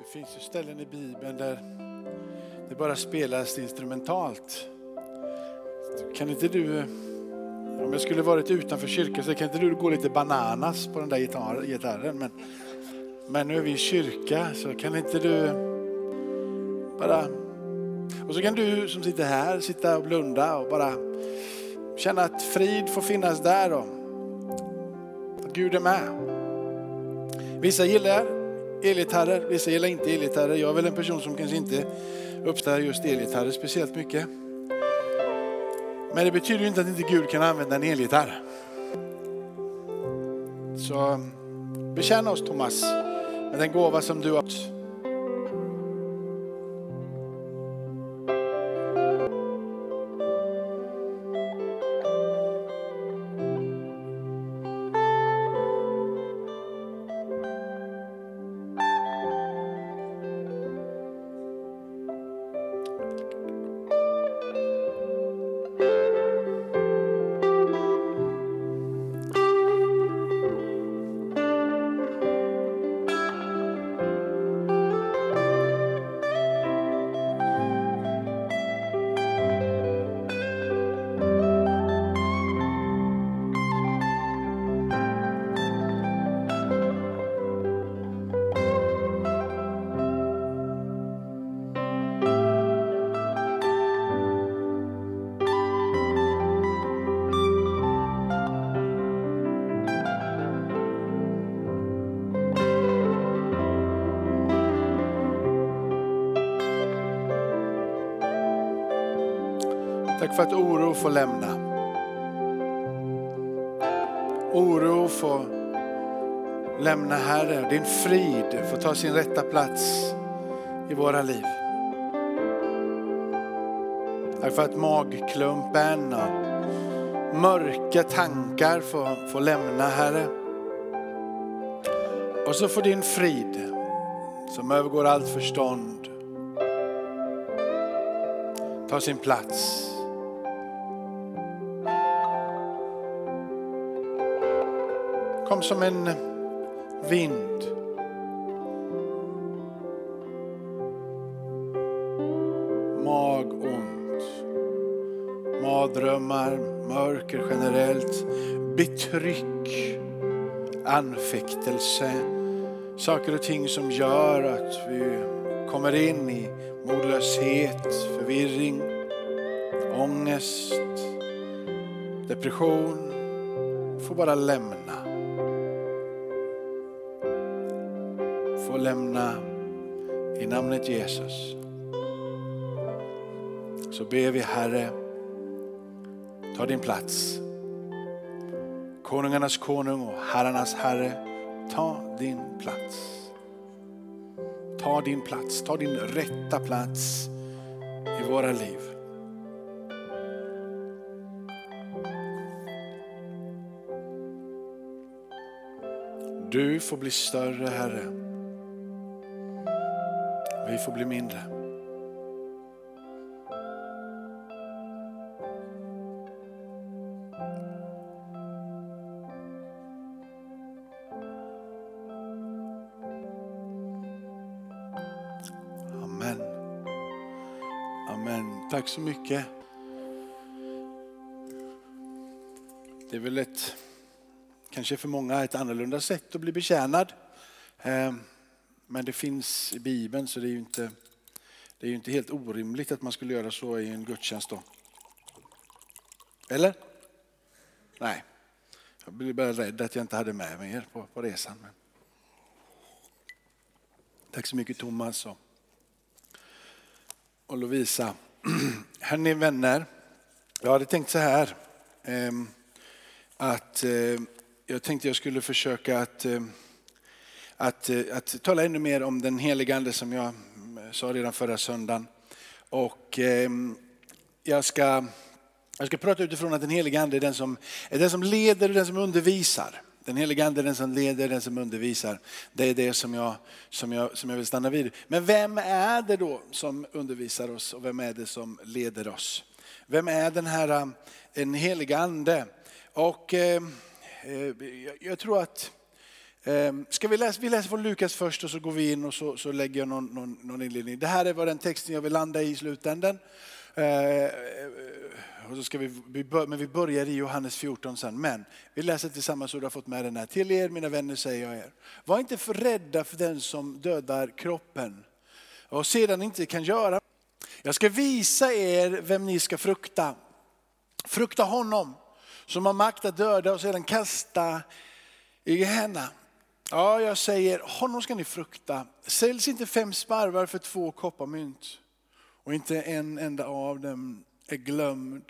Det finns ju ställen i Bibeln där det bara spelas instrumentalt. Kan inte du, om jag skulle varit utanför kyrkan så kan inte du gå lite bananas på den där gitarren. Men, men nu är vi i kyrka så kan inte du bara... Och så kan du som sitter här sitta och blunda och bara känna att frid får finnas där och att Gud är med. Vissa gillar elgitarrer, vissa gillar inte elgitarrer. Jag är väl en person som kanske inte uppskattar just elgitarrer speciellt mycket. Men det betyder ju inte att inte Gud kan använda en elgitarr. Så bekänn oss Thomas med den gåva som du har. För att oro får lämna. Oro får lämna Herre. Din frid får ta sin rätta plats i våra liv. Tack för att magklumpen och mörka tankar får, får lämna Herre. Och så får din frid som övergår allt förstånd ta sin plats. Kom som en vind. Magont, mardrömmar, mörker generellt, betryck, anfäktelse, saker och ting som gör att vi kommer in i modlöshet, förvirring, ångest, depression. Får bara lämna. Lämna i namnet Jesus. Så ber vi Herre, ta din plats. Konungarnas konung och herrarnas herre, ta din plats. Ta din plats, ta din rätta plats i våra liv. Du får bli större Herre. Vi får bli mindre. Amen. Amen. Tack så mycket. Det är väl ett, kanske för många ett annorlunda sätt att bli betjänad. Ehm, men det finns i Bibeln så det är ju inte, det är ju inte helt orimligt att man skulle göra så i en gudstjänst då. Eller? Nej. Jag blev bara rädd att jag inte hade med mig er på, på resan. Men... Tack så mycket Thomas och, och Lovisa. Hörni vänner, jag hade tänkt så här. Eh, att eh, jag tänkte jag skulle försöka att, eh, att, eh, att tala ännu mer om den heliga ande som jag eh, sa redan förra söndagen. Och ehm, jag ska, jag ska prata utifrån att den heliga ande är den som, är den som leder och den som undervisar. Den heliga ande är den som leder, den som undervisar. Det är det som jag, som, jag, som jag vill stanna vid. Men vem är det då som undervisar oss och vem är det som leder oss? Vem är den här eh, den heliga ande? Och ehm, eh, jag tror att Ehm, ska vi, läsa, vi läser från Lukas först och så går vi in och så, så lägger jag någon, någon, någon inledning. Det här är vad den texten jag vill landa i i slutändan. Ehm, och så ska vi, men vi börjar i Johannes 14 sen. Men vi läser tillsammans så du har fått med den här. Till er mina vänner säger jag er. Var inte för rädda för den som dödar kroppen och sedan inte kan göra. Jag ska visa er vem ni ska frukta. Frukta honom som har makt att döda och sedan kasta i henne. Ja, jag säger, honom ska ni frukta. Säljs inte fem sparvar för två kopparmynt och inte en enda av dem är glömd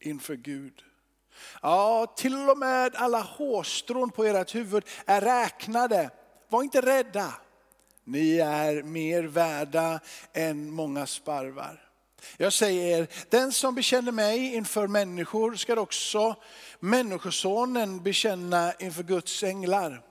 inför Gud. Ja, till och med alla hårstrån på ert huvud är räknade. Var inte rädda. Ni är mer värda än många sparvar. Jag säger er, den som bekänner mig inför människor ska också människosonen bekänna inför Guds änglar.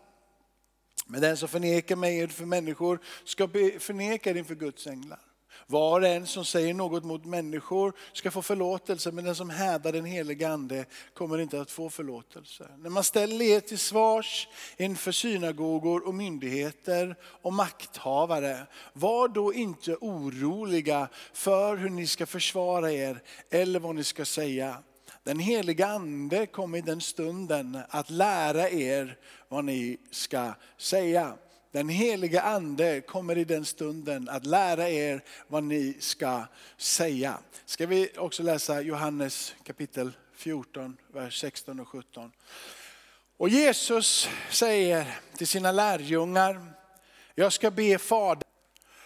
Men den som förnekar mig inför människor ska förneka det inför Guds änglar. Var och en som säger något mot människor ska få förlåtelse, men den som hädar den helige ande kommer inte att få förlåtelse. När man ställer er till svars inför synagogor och myndigheter och makthavare, var då inte oroliga för hur ni ska försvara er eller vad ni ska säga. Den heliga ande kommer i den stunden att lära er vad ni ska säga. Den heliga ande kommer i den stunden att lära er vad ni ska säga. Ska vi också läsa Johannes kapitel 14, vers 16 och 17. Och Jesus säger till sina lärjungar, jag ska be Fadern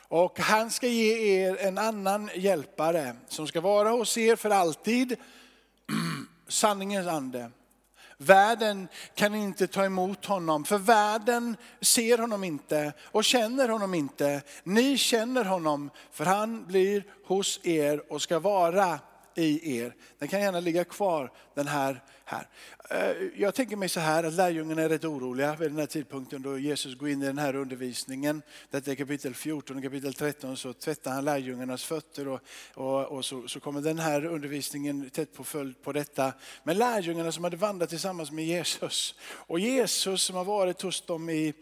och han ska ge er en annan hjälpare som ska vara hos er för alltid, sanningens ande. Världen kan inte ta emot honom, för världen ser honom inte och känner honom inte. Ni känner honom, för han blir hos er och ska vara i er. Den kan gärna ligga kvar den här. här. Eh, jag tänker mig så här att lärjungarna är rätt oroliga vid den här tidpunkten då Jesus går in i den här undervisningen. Detta är kapitel 14 och kapitel 13 så tvättar han lärjungarnas fötter och, och, och så, så, kommer den här undervisningen tätt på följd på detta. Men lärjungarna som hade vandrat tillsammans med Jesus och Jesus som har varit hos dem i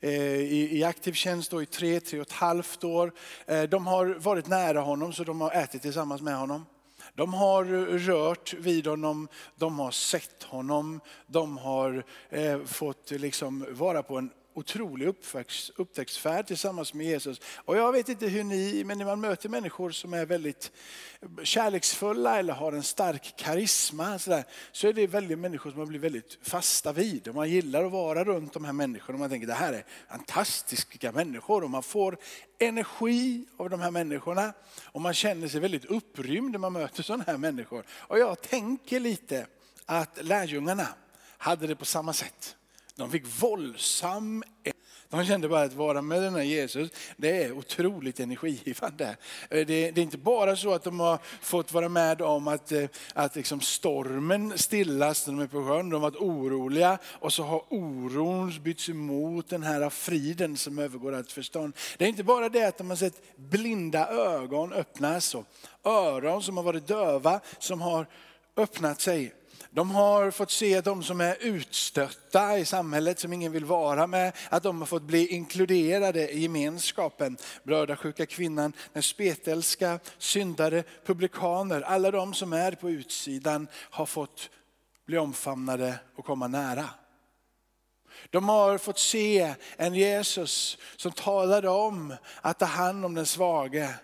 eh, i, i, aktiv tjänst då i tre, tre och ett halvt år. Eh, de har varit nära honom så de har ätit tillsammans med honom. De har rört vid honom, de har sett honom, de har eh, fått liksom vara på en otrolig upptäcktsfärd tillsammans med Jesus. Och jag vet inte hur ni, men när man möter människor som är väldigt kärleksfulla eller har en stark karisma så, där, så är det väldigt människor som man blir väldigt fasta vid. Och man gillar att vara runt de här människorna och man tänker det här är fantastiska människor och man får energi av de här människorna. Och man känner sig väldigt upprymd när man möter sådana här människor. Och jag tänker lite att lärjungarna hade det på samma sätt. De fick våldsam e- de kände bara att vara med den här Jesus, det är otroligt energigivande. Eh, det, det är inte bara så att de har fått vara med om att, eh, att liksom stormen stillas när de är på sjön. De har varit oroliga och så har oron bytts emot den här friden som övergår allt förstånd. Det är inte bara det att de har sett blinda ögon öppnas och öron som har varit döva som har öppnat sig. De har fått se de som är utstötta i samhället, som ingen vill vara med, att de har fått bli inkluderade i gemenskapen. Blödarsjuka kvinnan, den spetälska, syndare, publikaner, alla de som är på utsidan har fått bli omfamnade och komma nära. De har fått se en Jesus som talade om att ta hand om den svage,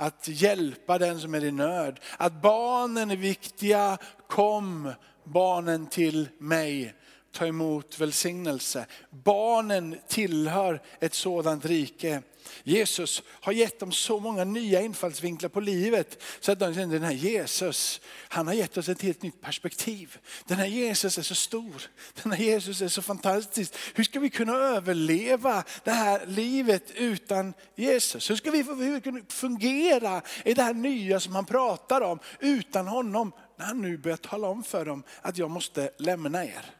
att hjälpa den som är i nöd. Att barnen är viktiga, kom barnen till mig, ta emot välsignelse. Barnen tillhör ett sådant rike. Jesus har gett dem så många nya infallsvinklar på livet så att de känner den här Jesus, han har gett oss ett helt nytt perspektiv. Den här Jesus är så stor, den här Jesus är så fantastisk. Hur ska vi kunna överleva det här livet utan Jesus? Hur ska vi kunna fungera i det här nya som han pratar om utan honom? När han nu börjar tala om för dem att jag måste lämna er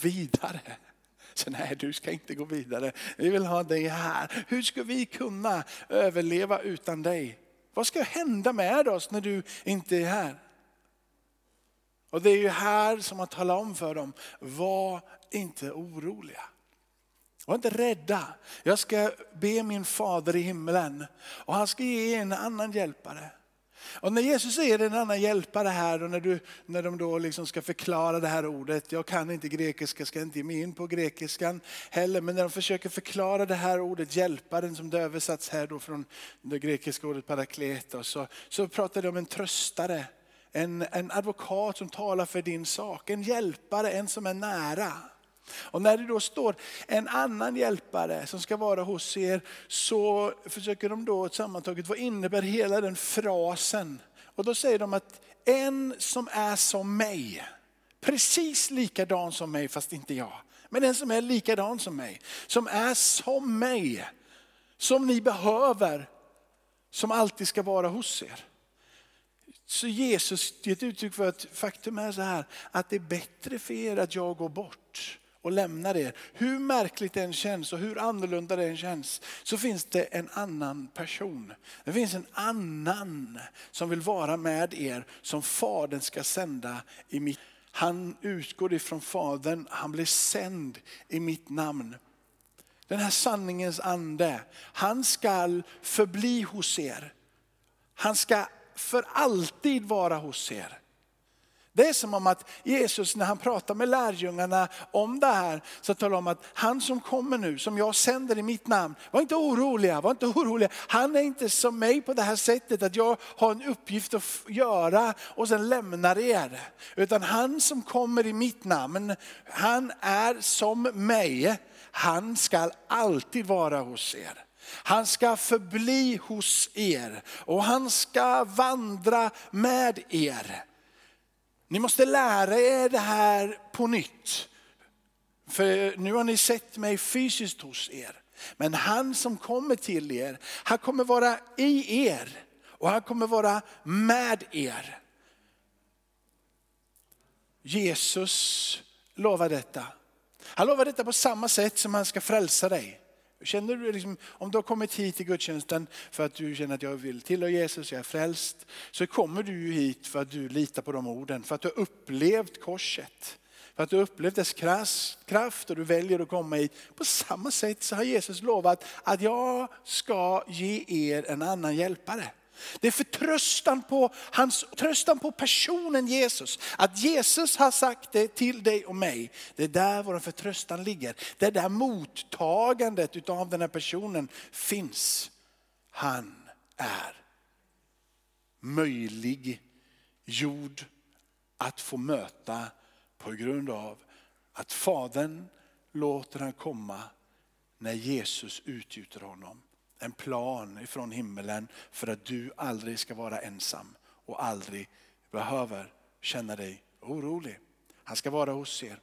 vidare. Så nej, du ska inte gå vidare. Vi vill ha dig här. Hur ska vi kunna överleva utan dig? Vad ska hända med oss när du inte är här? Och det är ju här som man talar om för dem, var inte oroliga. Var inte rädda. Jag ska be min fader i himlen och han ska ge en annan hjälpare. Och när Jesus säger en annan hjälpare här och när, du, när de då liksom ska förklara det här ordet, jag kan inte grekiska, ska inte ge mig in på grekiskan heller, men när de försöker förklara det här ordet hjälparen som det översatts här då från det grekiska ordet parakletos, så, så pratar de om en tröstare, en, en advokat som talar för din sak, en hjälpare, en som är nära. Och när det då står en annan hjälpare som ska vara hos er så försöker de då sammantaget, vad innebär hela den frasen? Och då säger de att en som är som mig, precis likadan som mig fast inte jag. Men en som är likadan som mig, som är som mig, som ni behöver, som alltid ska vara hos er. Så Jesus ger ett uttryck för att faktum är så här, att det är bättre för er att jag går bort och lämnar er. Hur märkligt det än känns och hur annorlunda det än känns så finns det en annan person. Det finns en annan som vill vara med er som Fadern ska sända i mitt han utgår ifrån Fadern, han blir sänd i mitt namn. Den här sanningens ande, han ska förbli hos er. Han ska för alltid vara hos er. Det är som om att Jesus när han pratar med lärjungarna om det här, så talar om att han som kommer nu, som jag sänder i mitt namn, var inte oroliga, var inte oroliga. Han är inte som mig på det här sättet att jag har en uppgift att göra och sen lämnar er. Utan han som kommer i mitt namn, han är som mig. Han ska alltid vara hos er. Han ska förbli hos er och han ska vandra med er. Ni måste lära er det här på nytt. För nu har ni sett mig fysiskt hos er. Men han som kommer till er, han kommer vara i er och han kommer vara med er. Jesus lovar detta. Han lovar detta på samma sätt som han ska frälsa dig. Känner du liksom, om du har kommit hit till gudstjänsten för att du känner att jag vill tillhöra Jesus, jag är frälst. Så kommer du ju hit för att du litar på de orden, för att du har upplevt korset. För att du har upplevt dess kraft och du väljer att komma hit. På samma sätt så har Jesus lovat att jag ska ge er en annan hjälpare. Det är förtröstan på, hans, tröstan på personen Jesus. Att Jesus har sagt det till dig och mig. Det är där vår förtröstan ligger. Det är där mottagandet av den här personen finns. Han är möjlig jord att få möta på grund av att Fadern låter han komma när Jesus utgjuter honom en plan ifrån himmelen för att du aldrig ska vara ensam och aldrig behöver känna dig orolig. Han ska vara hos er.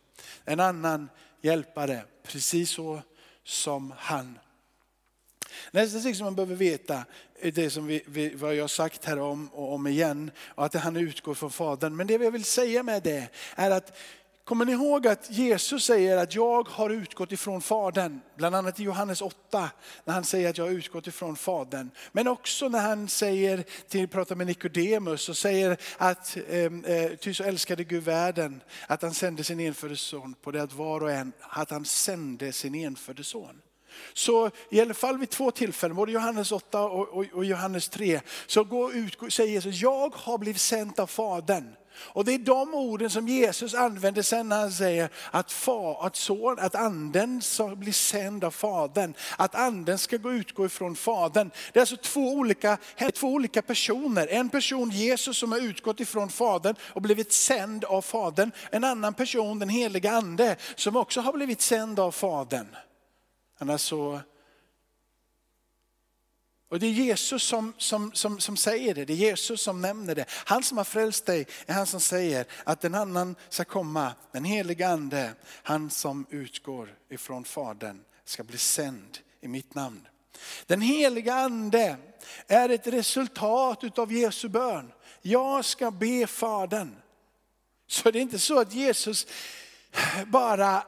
En annan hjälpare, precis så som han. Nästa sak som man behöver veta är det som vi, vi, vad jag har sagt här om och om igen, och att han utgår från Fadern. Men det jag vill säga med det är att Kommer ni ihåg att Jesus säger att jag har utgått ifrån Fadern? Bland annat i Johannes 8 när han säger att jag har utgått ifrån Fadern. Men också när han säger, till, pratar med Nikodemus och säger att ehm, eh, ty så älskade Gud världen att han sände sin enfödde son på det att var och en, att han sände sin enfödde son. Så i alla fall vid två tillfällen, både Johannes 8 och, och, och Johannes 3, så går ut, säger Jesus, jag har blivit sänd av Fadern. Och det är de orden som Jesus använder sen när han säger att, far, att, son, att anden ska bli sänd av Fadern. Att anden ska gå utgå ifrån Fadern. Det är alltså två olika, två olika personer. En person Jesus som har utgått ifrån Fadern och blivit sänd av Fadern. En annan person den heliga ande som också har blivit sänd av Fadern. Annars så alltså och det är Jesus som, som, som, som säger det, det är Jesus som nämner det. Han som har frälst dig är han som säger att en annan ska komma, den heliga ande, han som utgår ifrån Fadern ska bli sänd i mitt namn. Den heliga ande är ett resultat av Jesu bön. Jag ska be Fadern. Så det är inte så att Jesus bara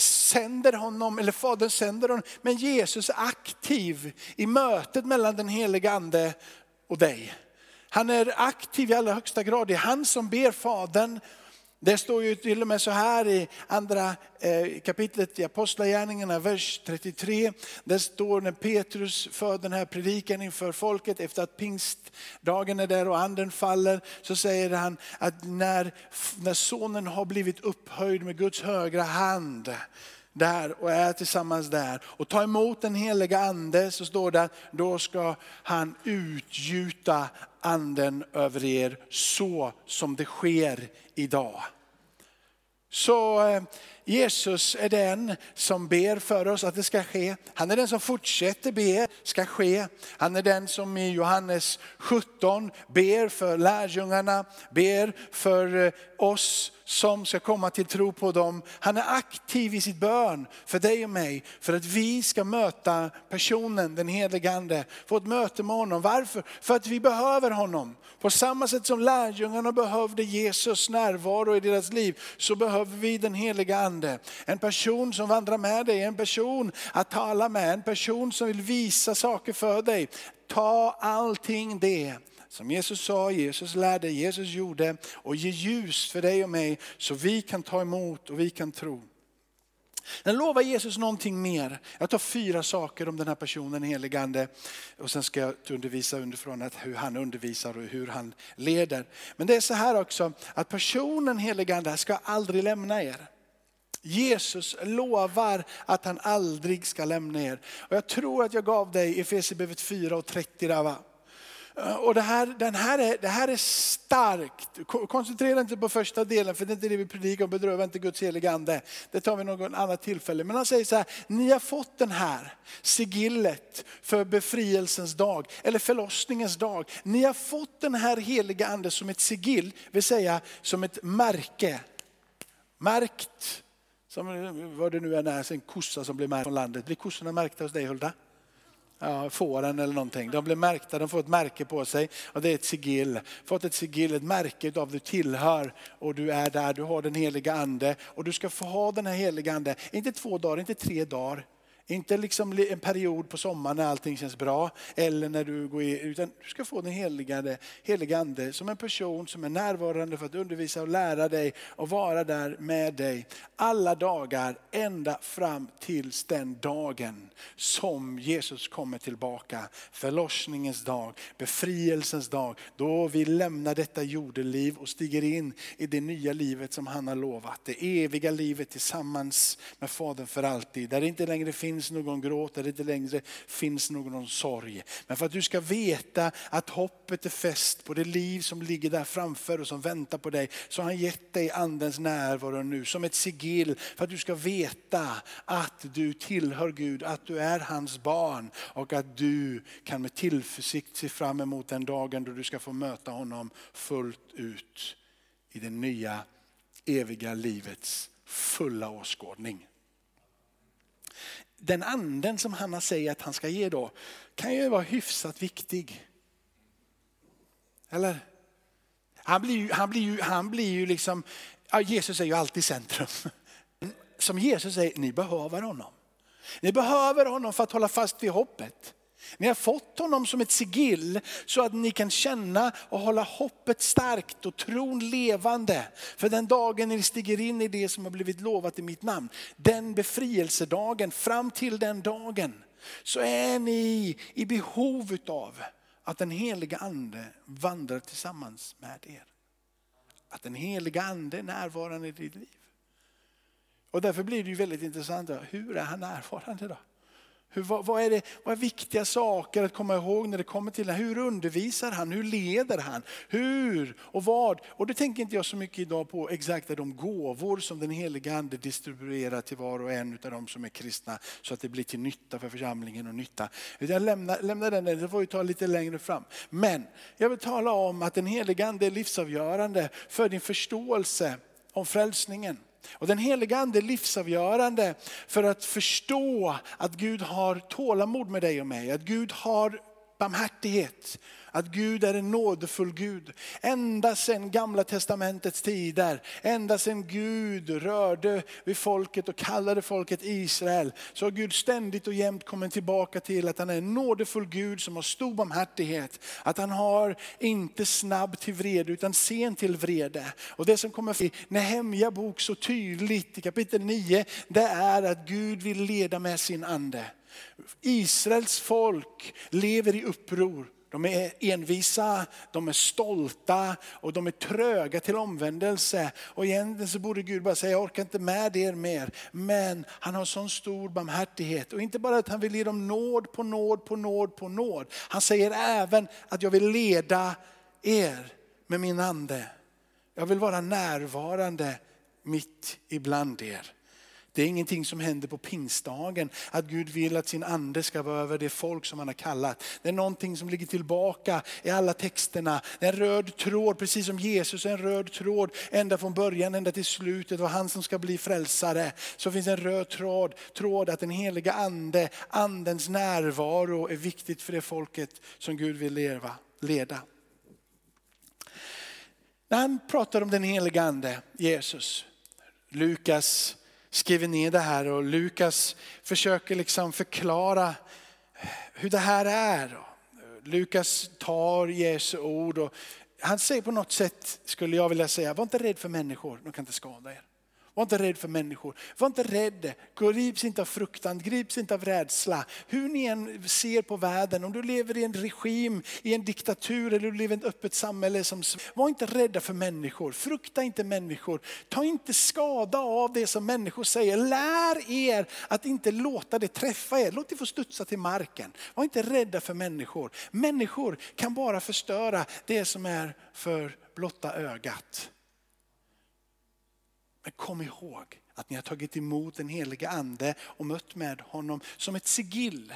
sänder honom, eller Fadern sänder honom, men Jesus är aktiv i mötet mellan den heliga ande och dig. Han är aktiv i allra högsta grad. Det är han som ber Fadern det står ju till och med så här i andra eh, kapitlet i Apostlagärningarna, vers 33. Det står när Petrus för den här predikan inför folket efter att pingstdagen är där och anden faller. Så säger han att när, när sonen har blivit upphöjd med Guds högra hand där och är tillsammans där och tar emot den heliga ande så står det att då ska han utgjuta anden över er så som det sker idag. Så eh, Jesus är den som ber för oss att det ska ske. Han är den som fortsätter be ska ske. Han är den som i Johannes 17 ber för lärjungarna, ber för eh, oss som ska komma till tro på dem. Han är aktiv i sitt bön för dig och mig, för att vi ska möta personen, den helige Ande. Få ett möte med honom. Varför? För att vi behöver honom. På samma sätt som lärjungarna behövde Jesus närvaro i deras liv, så behöver vi den heliga Ande. En person som vandrar med dig, en person att tala med, en person som vill visa saker för dig. Ta allting det som Jesus sa, Jesus lärde, Jesus gjorde och ge ljus för dig och mig så vi kan ta emot och vi kan tro. Den lovar Jesus någonting mer. Jag tar fyra saker om den här personen, heligande. Och sen ska jag undervisa underifrån att hur han undervisar och hur han leder. Men det är så här också, att personen heligande ska aldrig lämna er. Jesus lovar att han aldrig ska lämna er. Och jag tror att jag gav dig Efesierbrevet 4 och 30 där va? Eh, och det här, den här är, det här är starkt. Koncentrera inte på första delen för det är inte det vi predikar om, bedröva inte Guds heliga ande. Det tar vi någon annat tillfälle. Men han säger så här, ni har fått den här sigillet för befrielsens dag, eller förlossningens dag. Ni har fått den här heliga ande som ett sigill, vill säga som ett märke. Märkt, som eh, vad det nu än är, en kossa som blir märkt från landet. Blir kossorna märkta hos dig Hulda? ja, fåren eller någonting. De blir märkta, de får ett märke på sig och det är ett sigill. Fått ett sigill, ett märke av du tillhör och du är där, du har den heliga ande och du ska få ha den här heliga ande, inte två dagar, inte tre dagar, inte liksom en period på sommaren när allting känns bra eller när du går in, utan du ska få den helige heliga ande som en person som är närvarande för att undervisa och lära dig och vara där med dig alla dagar ända fram tills den dagen som Jesus kommer tillbaka. Förlossningens dag, befrielsens dag, då vi lämnar detta jordeliv och stiger in i det nya livet som han har lovat. Det eviga livet tillsammans med Fadern för alltid. Där det inte längre finns finns någon gråt, där det inte längre finns någon sorg. Men för att du ska veta att hoppet är fäst på det liv som ligger där framför och som väntar på dig, så har han gett dig andens närvaro nu som ett sigill för att du ska veta att du tillhör Gud, att du är hans barn och att du kan med tillförsikt se fram emot den dagen då du ska få möta honom fullt ut i det nya eviga livets fulla åskådning den anden som Hanna säger att han ska ge då kan ju vara hyfsat viktig. Eller? Han blir ju, han blir ju, han blir ju liksom, ja, Jesus är ju alltid centrum. Som Jesus säger, ni behöver honom. Ni behöver honom för att hålla fast vid hoppet. Ni har fått honom som ett sigill så att ni kan känna och hålla hoppet starkt och tron levande. För den dagen ni stiger in i det som har blivit lovat i mitt namn, den befrielsedagen, fram till den dagen, så är ni i behov av att den heliga ande vandrar tillsammans med er. Att den heliga ande är närvarande i ditt liv. Och därför blir det ju väldigt intressant, hur är han närvarande då? Hur, vad, vad, är det, vad är viktiga saker att komma ihåg när det kommer till det? Hur undervisar han? Hur leder han? Hur och vad? Och det tänker inte jag så mycket idag på exakt de gåvor som den heliga ande distribuerar till var och en av de som är kristna så att det blir till nytta för församlingen och nytta. Jag lämnar, lämnar den, det får vi ta lite längre fram. Men jag vill tala om att den heliga ande är livsavgörande för din förståelse om frälsningen. Och den heliga ande är livsavgörande för att förstå att Gud har tålamod med dig och mig. Att Gud har barmhärtighet. Att Gud är en nådefull Gud. Ända sedan gamla testamentets tider, ända sedan Gud rörde vid folket och kallade folket Israel, så har Gud ständigt och jämt kommit tillbaka till att han är en nådefull Gud som har stor barmhärtighet. Att han har inte snabb till vrede utan sen till vrede. Och det som kommer i Nehemja bok så tydligt i kapitel 9, det är att Gud vill leda med sin ande. Israels folk lever i uppror. De är envisa, de är stolta och de är tröga till omvändelse. Och egentligen så borde Gud bara säga, jag orkar inte med er mer. Men han har sån stor barmhärtighet. Och inte bara att han vill ge dem nåd på nåd på nåd på nåd. Han säger även att jag vill leda er med min ande. Jag vill vara närvarande mitt ibland er. Det är ingenting som händer på pingstdagen, att Gud vill att sin ande ska vara över det folk som han har kallat. Det är någonting som ligger tillbaka i alla texterna. Det är en röd tråd, precis som Jesus är en röd tråd ända från början ända till slutet. det var han som ska bli frälsare. Så finns en röd tråd, tråd att den heliga ande, andens närvaro är viktigt för det folket som Gud vill leva, leda. När han pratar om den heliga ande, Jesus, Lukas skriver ner det här och Lukas försöker liksom förklara hur det här är. Lukas tar Jesu ord och han säger på något sätt, skulle jag vilja säga, var inte rädd för människor, de kan inte skada er. Var inte rädd för människor. Var inte rädd. Grips inte av fruktan, grips inte av rädsla. Hur ni än ser på världen, om du lever i en regim, i en diktatur eller du lever i ett öppet samhälle. Som, var inte rädda för människor. Frukta inte människor. Ta inte skada av det som människor säger. Lär er att inte låta det träffa er. Låt det få studsa till marken. Var inte rädda för människor. Människor kan bara förstöra det som är för blotta ögat. Men kom ihåg att ni har tagit emot den heliga ande och mött med honom som ett sigill.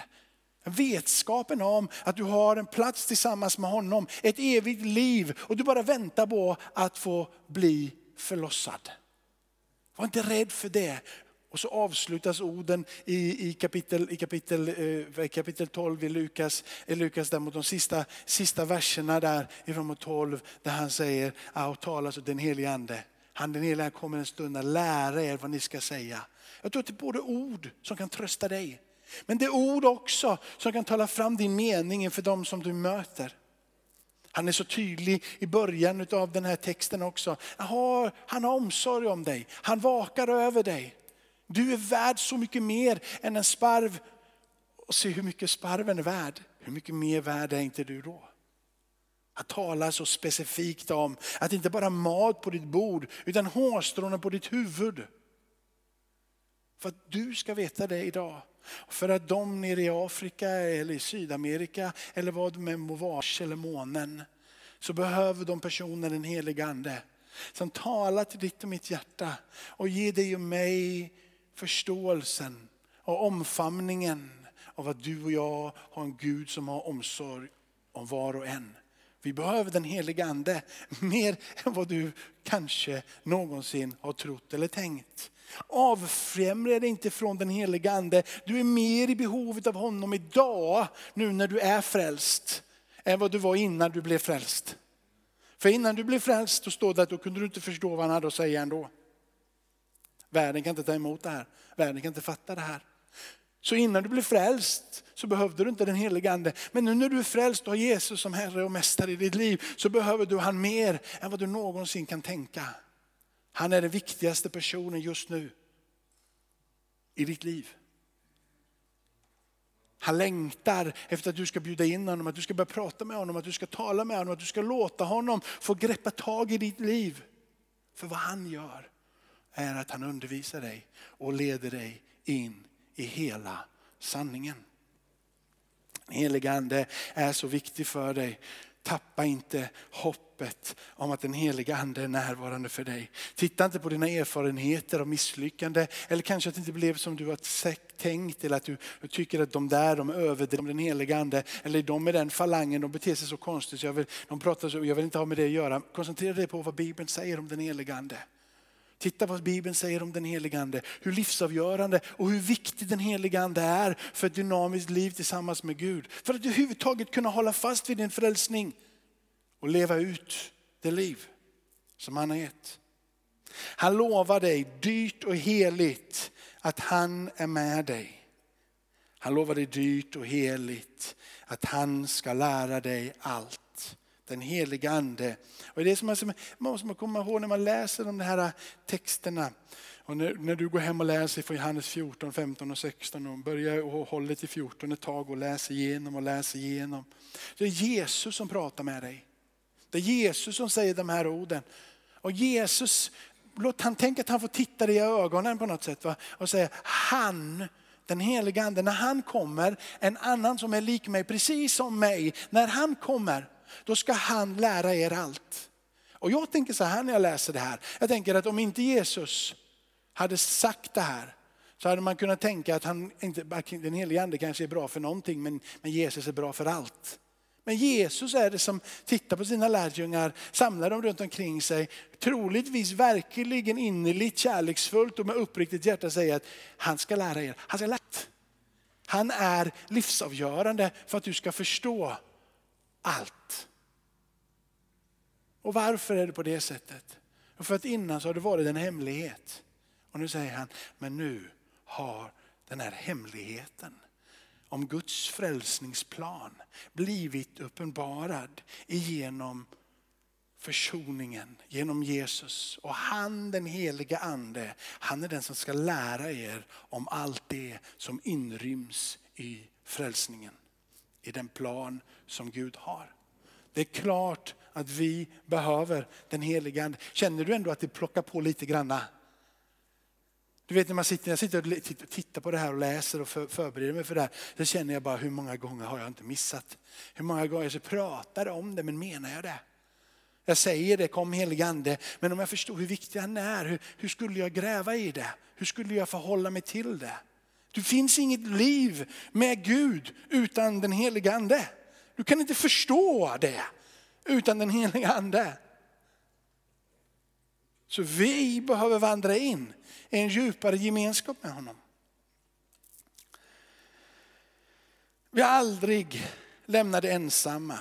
Vetskapen om att du har en plats tillsammans med honom, ett evigt liv och du bara väntar på att få bli förlossad. Var inte rädd för det. Och så avslutas orden i, i, kapitel, i kapitel, eh, kapitel 12 i Lukas, i Lukas där mot de sista, sista verserna där ifrån 12 där han säger, och talas den helige ande. Han den heliga kommer en stund att lära er vad ni ska säga. Jag tror att det är både ord som kan trösta dig. Men det är ord också som kan tala fram din mening inför dem som du möter. Han är så tydlig i början av den här texten också. Han har omsorg om dig, han vakar över dig. Du är värd så mycket mer än en sparv. Och se hur mycket sparven är värd. Hur mycket mer värd är inte du då? Att tala så specifikt om att inte bara mat på ditt bord utan hårstråna på ditt huvud. För att du ska veta det idag. För att de nere i Afrika eller i Sydamerika eller vad det må vara, eller månen. Så behöver de personer den helige ande. Som talar till ditt och mitt hjärta och ger dig och mig förståelsen och omfamningen av att du och jag har en Gud som har omsorg om var och en. Vi behöver den heliga ande mer än vad du kanske någonsin har trott eller tänkt. Avfrämja dig inte från den heliga ande. Du är mer i behovet av honom idag, nu när du är frälst, än vad du var innan du blev frälst. För innan du blev frälst, då står det att då kunde du inte förstå vad han hade att säga ändå. Världen kan inte ta emot det här. Världen kan inte fatta det här. Så innan du blev frälst så behövde du inte den helige ande. Men nu när du är frälst och har Jesus som Herre och Mästare i ditt liv så behöver du han mer än vad du någonsin kan tänka. Han är den viktigaste personen just nu i ditt liv. Han längtar efter att du ska bjuda in honom, att du ska börja prata med honom, att du ska tala med honom, att du ska låta honom få greppa tag i ditt liv. För vad han gör är att han undervisar dig och leder dig in i hela sanningen. Helige Ande är så viktig för dig. Tappa inte hoppet om att den heliga ande är närvarande för dig. Titta inte på dina erfarenheter av misslyckande eller kanske att det inte blev som du har tänkt eller att du tycker att de där de överdriver den heliga ande eller de med den falangen de beter sig så konstigt så jag vill, de pratar så, jag vill inte ha med det att göra. Koncentrera dig på vad Bibeln säger om den heliga ande. Titta vad Bibeln säger om den helige Ande, hur livsavgörande och hur viktig den helige Ande är för ett dynamiskt liv tillsammans med Gud. För att överhuvudtaget kunna hålla fast vid din frälsning och leva ut det liv som han har gett. Han lovar dig dyrt och heligt att han är med dig. Han lovar dig dyrt och heligt att han ska lära dig allt. Den heliga ande. Och det är som man måste komma ihåg när man läser de här texterna. Och när, när, du går hem och läser från Johannes 14, 15 och 16 och börjar och håller till 14 ett tag och läser igenom och läser igenom. Det är Jesus som pratar med dig. Det är Jesus som säger de här orden. Och Jesus, låt han tänka att han får titta dig i ögonen på något sätt va? och säga han den heliga ande, när han kommer, en annan som är lik mig, precis som mig, när han kommer, då ska han lära er allt. Och jag tänker så här när jag läser det här, jag tänker att om inte Jesus hade sagt det här, så hade man kunnat tänka att han inte, den helige ande kanske är bra för någonting, men, men Jesus är bra för allt. Men Jesus är det som tittar på sina lärjungar, samlar dem runt omkring sig, troligtvis verkligen innerligt kärleksfullt och med uppriktigt hjärta säger att han ska lära er. Han, ska lära. han är livsavgörande för att du ska förstå allt. Och varför är det på det sättet? För att innan så har det varit en hemlighet. Och nu säger han, men nu har den här hemligheten om Guds frälsningsplan blivit uppenbarad genom försoningen genom Jesus. Och han den heliga ande, han är den som ska lära er om allt det som inryms i frälsningen. I den plan som Gud har. Det är klart att vi behöver den heliga ande. Känner du ändå att det plockar på lite granna? Du vet när man sitter, jag sitter och tittar på det här och läser och förbereder mig för det här. Så känner jag bara hur många gånger har jag inte missat? Hur många gånger så pratar jag om det men menar jag det? Jag säger det, kom helige ande. Men om jag förstår hur viktig han är, hur, hur skulle jag gräva i det? Hur skulle jag förhålla mig till det? Det finns inget liv med Gud utan den heliga ande. Du kan inte förstå det utan den heliga ande. Så vi behöver vandra in i en djupare gemenskap med honom. Vi är aldrig lämnade ensamma.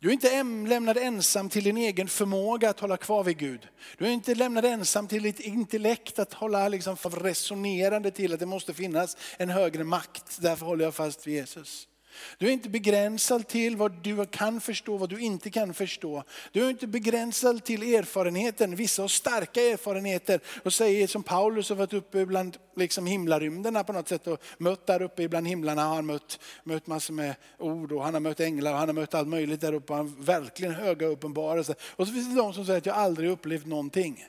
Du är inte lämnad ensam till din egen förmåga att hålla kvar vid Gud. Du är inte lämnad ensam till ditt intellekt att hålla liksom resonerande till att det måste finnas en högre makt. Därför håller jag fast vid Jesus. Du är inte begränsad till vad du kan förstå, vad du inte kan förstå. Du är inte begränsad till erfarenheten. Vissa har starka erfarenheter och säger som Paulus har varit uppe bland liksom himlarymderna på något sätt och mött där uppe bland himlarna. Har han mött, mött massor med ord och han har mött änglar och han har mött allt möjligt där uppe. Han har verkligen höga uppenbarelser. Och så finns det de som säger att jag aldrig upplevt någonting.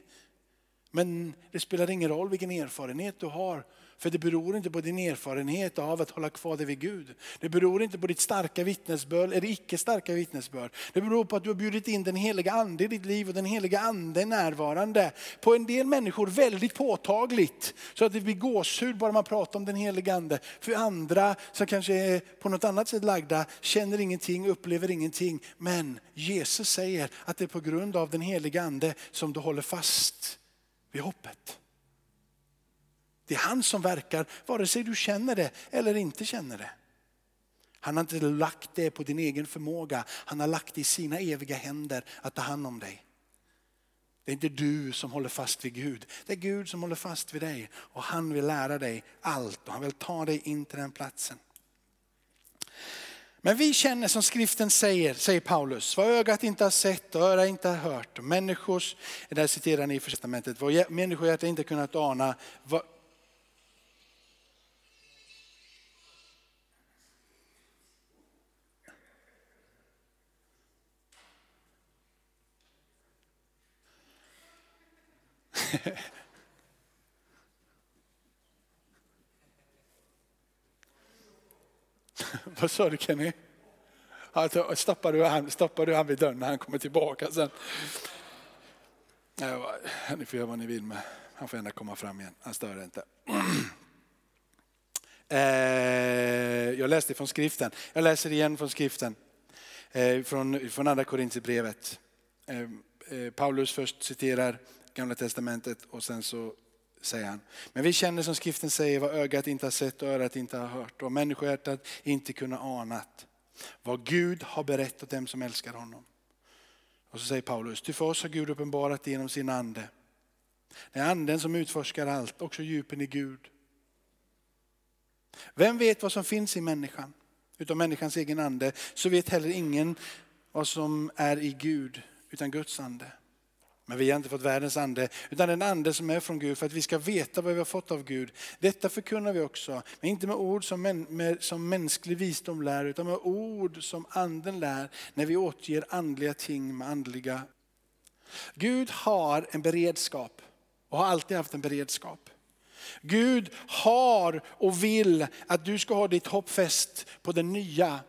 Men det spelar ingen roll vilken erfarenhet du har för det beror inte på din erfarenhet av att hålla kvar dig vid Gud. Det beror inte på ditt starka vittnesbörd eller icke starka vittnesbörd. Det beror på att du har bjudit in den heliga ande i ditt liv och den heliga ande är närvarande. På en del människor väldigt påtagligt så att det blir gåshud bara man pratar om den heliga ande. För andra som kanske är på något annat sätt lagda känner ingenting, upplever ingenting. Men Jesus säger att det är på grund av den heliga ande som du håller fast vid hoppet. Det är han som verkar, vare sig du känner det eller inte känner det. Han har inte lagt det på din egen förmåga, han har lagt det i sina eviga händer att ta hand om dig. Det är inte du som håller fast vid Gud, det är Gud som håller fast vid dig och han vill lära dig allt och han vill ta dig in till den platsen. Men vi känner som skriften säger, säger Paulus, vad ögat inte har sett och öra inte har hört. Människors, där citerar ni i testamentet, vad människohjärtat inte kunnat ana, vad, Vad sa du Kenny? Alltså, stoppar, du han, stoppar du han vid dörren när han kommer tillbaka sen? ni får göra vad ni vill med. Han får gärna komma fram igen, han stör inte. Eh, jag läste från skriften, jag läser igen från skriften. Eh, från, från andra Korintierbrevet. Eh, Paulus först citerar gamla testamentet och sen så säger han. Men vi känner som skriften säger vad ögat inte har sett och örat inte har hört och människohjärtat inte kunnat anat. Vad Gud har berättat dem som älskar honom. Och så säger Paulus, ty för oss har Gud uppenbarat det genom sin ande. Det är anden som utforskar allt, också djupen i Gud. Vem vet vad som finns i människan? Utom människans egen ande, så vet heller ingen vad som är i Gud, utan Guds ande. Men vi har inte fått världens ande, utan den ande som är från Gud för att vi ska veta vad vi har fått av Gud. Detta förkunnar vi också, men inte med ord som, män, med, som mänsklig visdom lär, utan med ord som anden lär när vi återger andliga ting med andliga. Gud har en beredskap och har alltid haft en beredskap. Gud har och vill att du ska ha ditt hopp fäst på den nya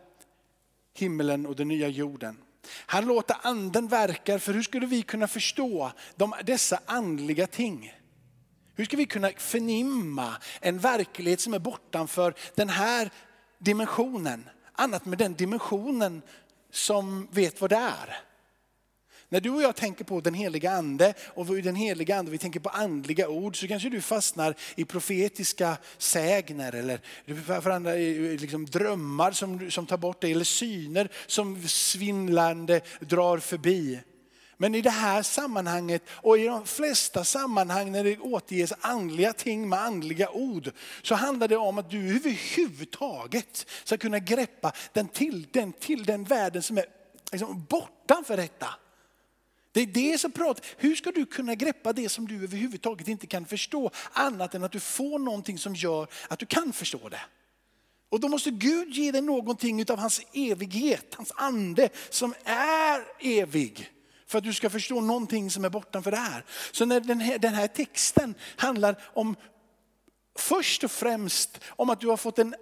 himlen och den nya jorden. Han låter anden verka, för hur skulle vi kunna förstå de, dessa andliga ting? Hur ska vi kunna förnimma en verklighet som är bortanför den här dimensionen? Annat med den dimensionen som vet vad det är. När du och jag tänker på den heliga ande och den heliga ande, vi tänker på andliga ord så kanske du fastnar i profetiska sägner eller andra, liksom drömmar som, som tar bort dig eller syner som svindlande drar förbi. Men i det här sammanhanget och i de flesta sammanhang när det återges andliga ting med andliga ord så handlar det om att du överhuvudtaget ska kunna greppa den till den, till den världen som är liksom bortanför detta. Det är det som pratar. Hur ska du kunna greppa det som du överhuvudtaget inte kan förstå annat än att du får någonting som gör att du kan förstå det. Och då måste Gud ge dig någonting av hans evighet, hans ande som är evig. För att du ska förstå någonting som är bortanför det här. Så när den här, den här texten handlar om först och främst om att du har fått en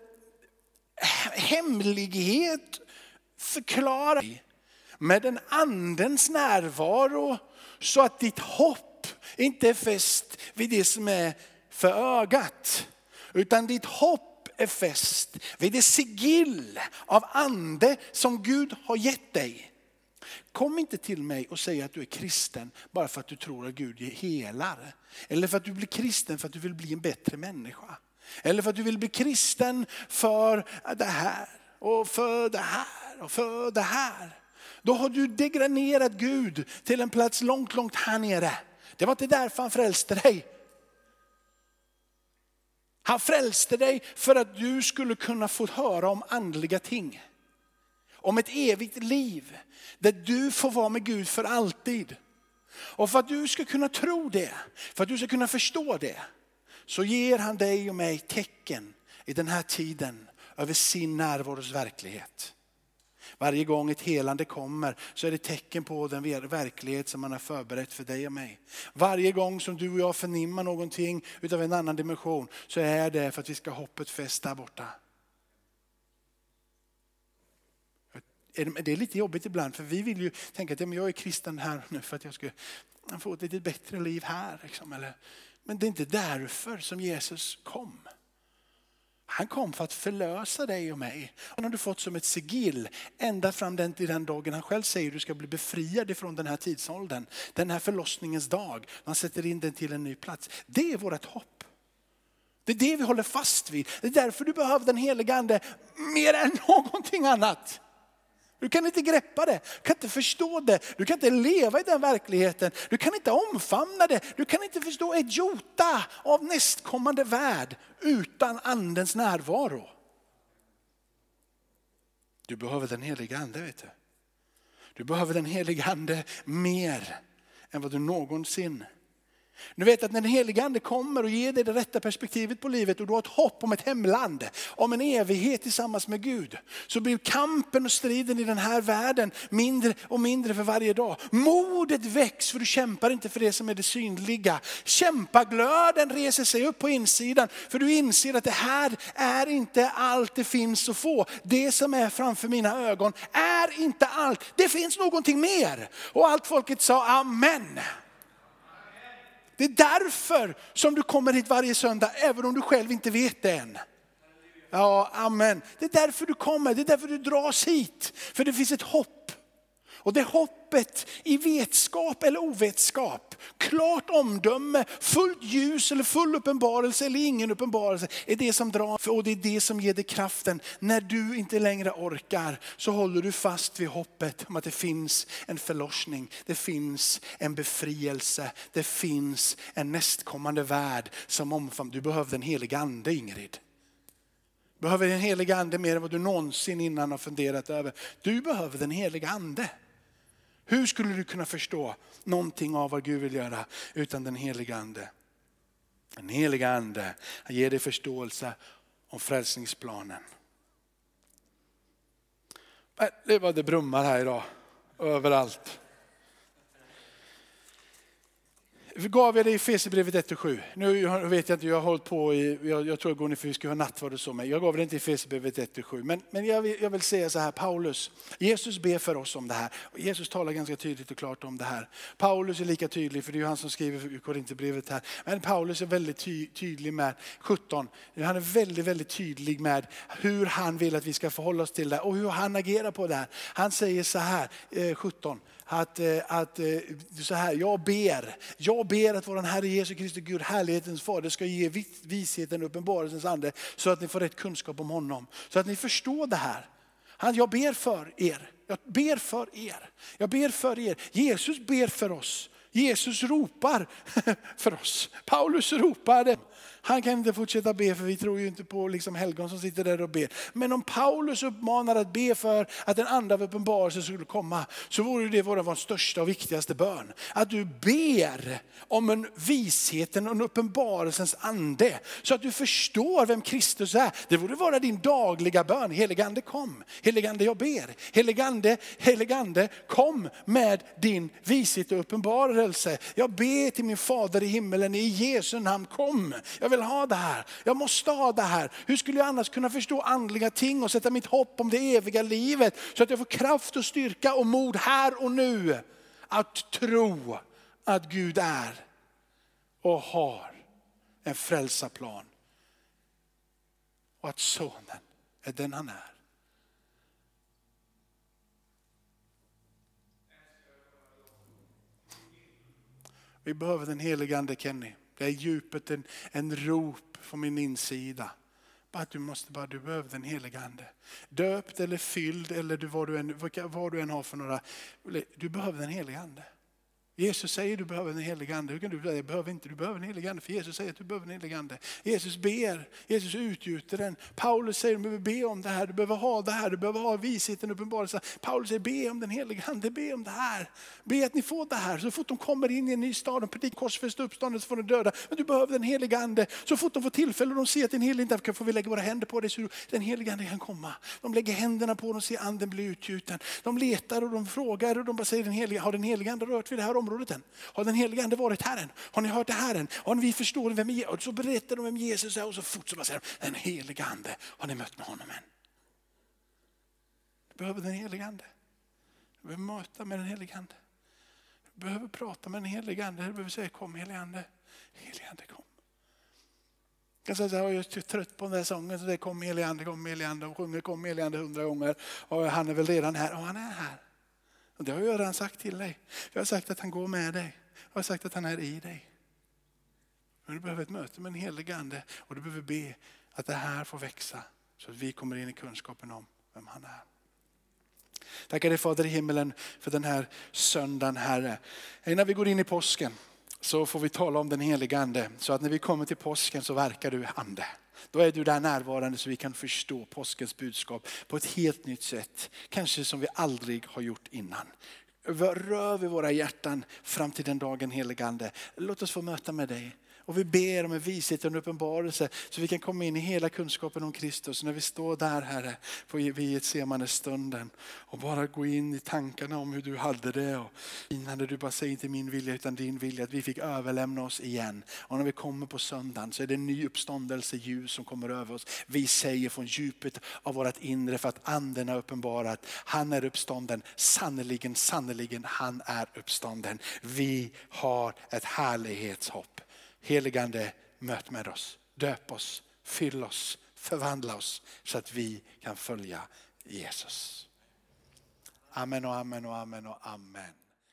hemlighet förklarad med den andens närvaro så att ditt hopp inte är fäst vid det som är för ögat. Utan ditt hopp är fäst vid det sigill av ande som Gud har gett dig. Kom inte till mig och säg att du är kristen bara för att du tror att Gud helar. Eller för att du blir kristen för att du vill bli en bättre människa. Eller för att du vill bli kristen för det här och för det här och för det här. Då har du degraderat Gud till en plats långt, långt här nere. Det var inte därför han frälste dig. Han frälste dig för att du skulle kunna få höra om andliga ting. Om ett evigt liv där du får vara med Gud för alltid. Och för att du ska kunna tro det, för att du ska kunna förstå det, så ger han dig och mig tecken i den här tiden över sin närvaros verklighet. Varje gång ett helande kommer så är det tecken på den verklighet som man har förberett för dig och mig. Varje gång som du och jag förnimmar någonting utav en annan dimension så är det för att vi ska hoppet fäst där borta. Det är lite jobbigt ibland för vi vill ju tänka att jag är kristen här nu för att jag ska få ett lite bättre liv här. Liksom, Men det är inte därför som Jesus kom. Han kom för att förlösa dig och mig. Han har du fått som ett sigill ända fram den till den dagen han själv säger du ska bli befriad ifrån den här tidsåldern. Den här förlossningens dag. Man sätter in den till en ny plats. Det är vårt hopp. Det är det vi håller fast vid. Det är därför du behöver den heliga ande mer än någonting annat. Du kan inte greppa det, du kan inte förstå det, du kan inte leva i den verkligheten, du kan inte omfamna det, du kan inte förstå ett jota av nästkommande värld utan andens närvaro. Du behöver den heliga ande vet du. Du behöver den heliga ande mer än vad du någonsin du vet att när den helige ande kommer och ger dig det rätta perspektivet på livet och du har ett hopp om ett hemland, om en evighet tillsammans med Gud. Så blir kampen och striden i den här världen mindre och mindre för varje dag. Modet väcks för du kämpar inte för det som är det synliga. Kämpaglöden reser sig upp på insidan för du inser att det här är inte allt det finns att få. Det som är framför mina ögon är inte allt. Det finns någonting mer. Och allt folket sa amen. Det är därför som du kommer hit varje söndag, även om du själv inte vet det än. Ja, amen. Det är därför du kommer, det är därför du dras hit. För det finns ett hopp. Och det hoppet i vetskap eller ovetskap, klart omdöme, fullt ljus eller full uppenbarelse eller ingen uppenbarelse är det som drar och det är det som ger dig kraften. När du inte längre orkar så håller du fast vid hoppet om att det finns en förlossning, det finns en befrielse, det finns en nästkommande värld som omfamnar. Du behöver den heliga ande Ingrid behöver den heliga ande mer än vad du någonsin innan har funderat över. Du behöver den heliga ande. Hur skulle du kunna förstå någonting av vad Gud vill göra utan den heliga ande? Den heliga ande ger dig förståelse om frälsningsplanen. Äh, det var det brummar här idag, överallt. Gav jag dig Efesierbrevet 1 7. Nu vet jag inte, jag har hållit på i, jag, jag tror jag går ner för vi ska ha nattvard och så, men jag gav det inte Efesierbrevet 1 7. Men, men jag, vill, jag vill säga så här, Paulus, Jesus ber för oss om det här. Jesus talar ganska tydligt och klart om det här. Paulus är lika tydlig, för det är ju han som skriver Korinthierbrevet här. Men Paulus är väldigt ty, tydlig med 17. Han är väldigt, väldigt tydlig med hur han vill att vi ska förhålla oss till det och hur han agerar på det här. Han säger så här, eh, 17 att, eh, att eh, så här, jag ber, jag ber att vår Herre Jesus Kristus Gud, härlighetens fader, ska ge visheten och uppenbarelsens ande så att ni får rätt kunskap om honom. Så att ni förstår det här. Han, jag ber för er. Jag ber för er. Jag ber för er. Jesus ber för oss. Jesus ropar för oss. Paulus ropade. Han kan inte fortsätta be för vi tror ju inte på liksom helgon som sitter där och ber. Men om Paulus uppmanar att be för att en ande av uppenbarelse skulle komma så vore det vår största och viktigaste bön. Att du ber om en visheten och en uppenbarelsens ande så att du förstår vem Kristus är. Det borde vara din dagliga bön. Heligande kom, heligande jag ber. Heligande, heligande kom med din vishet och uppenbarelse. Jag ber till min fader i himmelen i Jesu namn kom. Jag vill ha det här. Jag måste ha det här. Hur skulle jag annars kunna förstå andliga ting och sätta mitt hopp om det eviga livet så att jag får kraft och styrka och mod här och nu att tro att Gud är och har en frälsarplan. Och att sonen är den han är. Vi behöver den helige ande Kenny. Det är djupet, en, en rop från min insida. Att du måste bara, du behöver den heliga ande. Döpt eller fylld eller du, vad, du än, vad du än har för några, du behöver den heliga ande. Jesus säger du behöver den helige ande. Hur kan du säga jag behöver inte? Du behöver den helige ande. För Jesus säger att du behöver den helige ande. Jesus ber, Jesus utgjuter den. Paulus säger du behöver be om det här, du behöver ha det här, du behöver ha visheten och uppenbarelsen. Paulus säger be om den helige ande, be om det här. Be att ni får det här. Så fort de kommer in i en ny stad, de predikar korsfäst uppståndelse från de döda. Men du behöver den helige ande. Så fort de får tillfälle och de ser att den helige ande, får vi lägga våra händer på dig så den helige ande kan komma. De lägger händerna på dem och ser anden bli utgjuten. De letar och de frågar och de bara säger den helige, har den helige ande rört vid det här området än? Har den helige ande varit här än? Har ni hört det här än? Har ni förstår vem Jesus är? Så berättar de vem Jesus är och så fort som bara säger den helige ande, har ni mött med honom än? Du behöver den helige ande. Du behöver möta med den helige ande. Du behöver prata med den helige ande. Du behöver säga kom helige ande. Helige ande kom. Jag säger så här, jag är trött på den där sången. Så det kom helige ande, kom helige ande och sjunger kom helige ande hundra gånger. Och han är väl redan här. Och han är här. Och det har jag redan sagt till dig. Jag har sagt att han går med dig. Jag har sagt att han är i dig. Men du behöver ett möte med en helig ande och du behöver be att det här får växa så att vi kommer in i kunskapen om vem han är. Tackar dig Fader i himmelen för den här söndagen Herre. Innan vi går in i påsken så får vi tala om den heliga ande. Så att när vi kommer till påsken så verkar du ande. Då är du där närvarande så vi kan förstå påskens budskap på ett helt nytt sätt. Kanske som vi aldrig har gjort innan. Rör vid våra hjärtan fram till den dagen heligande. Låt oss få möta med dig. Och vi ber om en vishet och en uppenbarelse så vi kan komma in i hela kunskapen om Kristus. När vi står där Herre, på vid stunden och bara gå in i tankarna om hur du hade det. Och innan du bara säger inte min vilja utan din vilja, att vi fick överlämna oss igen. Och när vi kommer på söndagen så är det en ny uppståndelse ljus som kommer över oss. Vi säger från djupet av vårt inre för att anden har uppenbarat. Han är uppstånden, sannerligen, sannerligen han är uppstånden. Vi har ett härlighetshopp. Heligande, möt med oss, döp oss, fyll oss, förvandla oss så att vi kan följa Jesus. Amen och amen och amen och amen.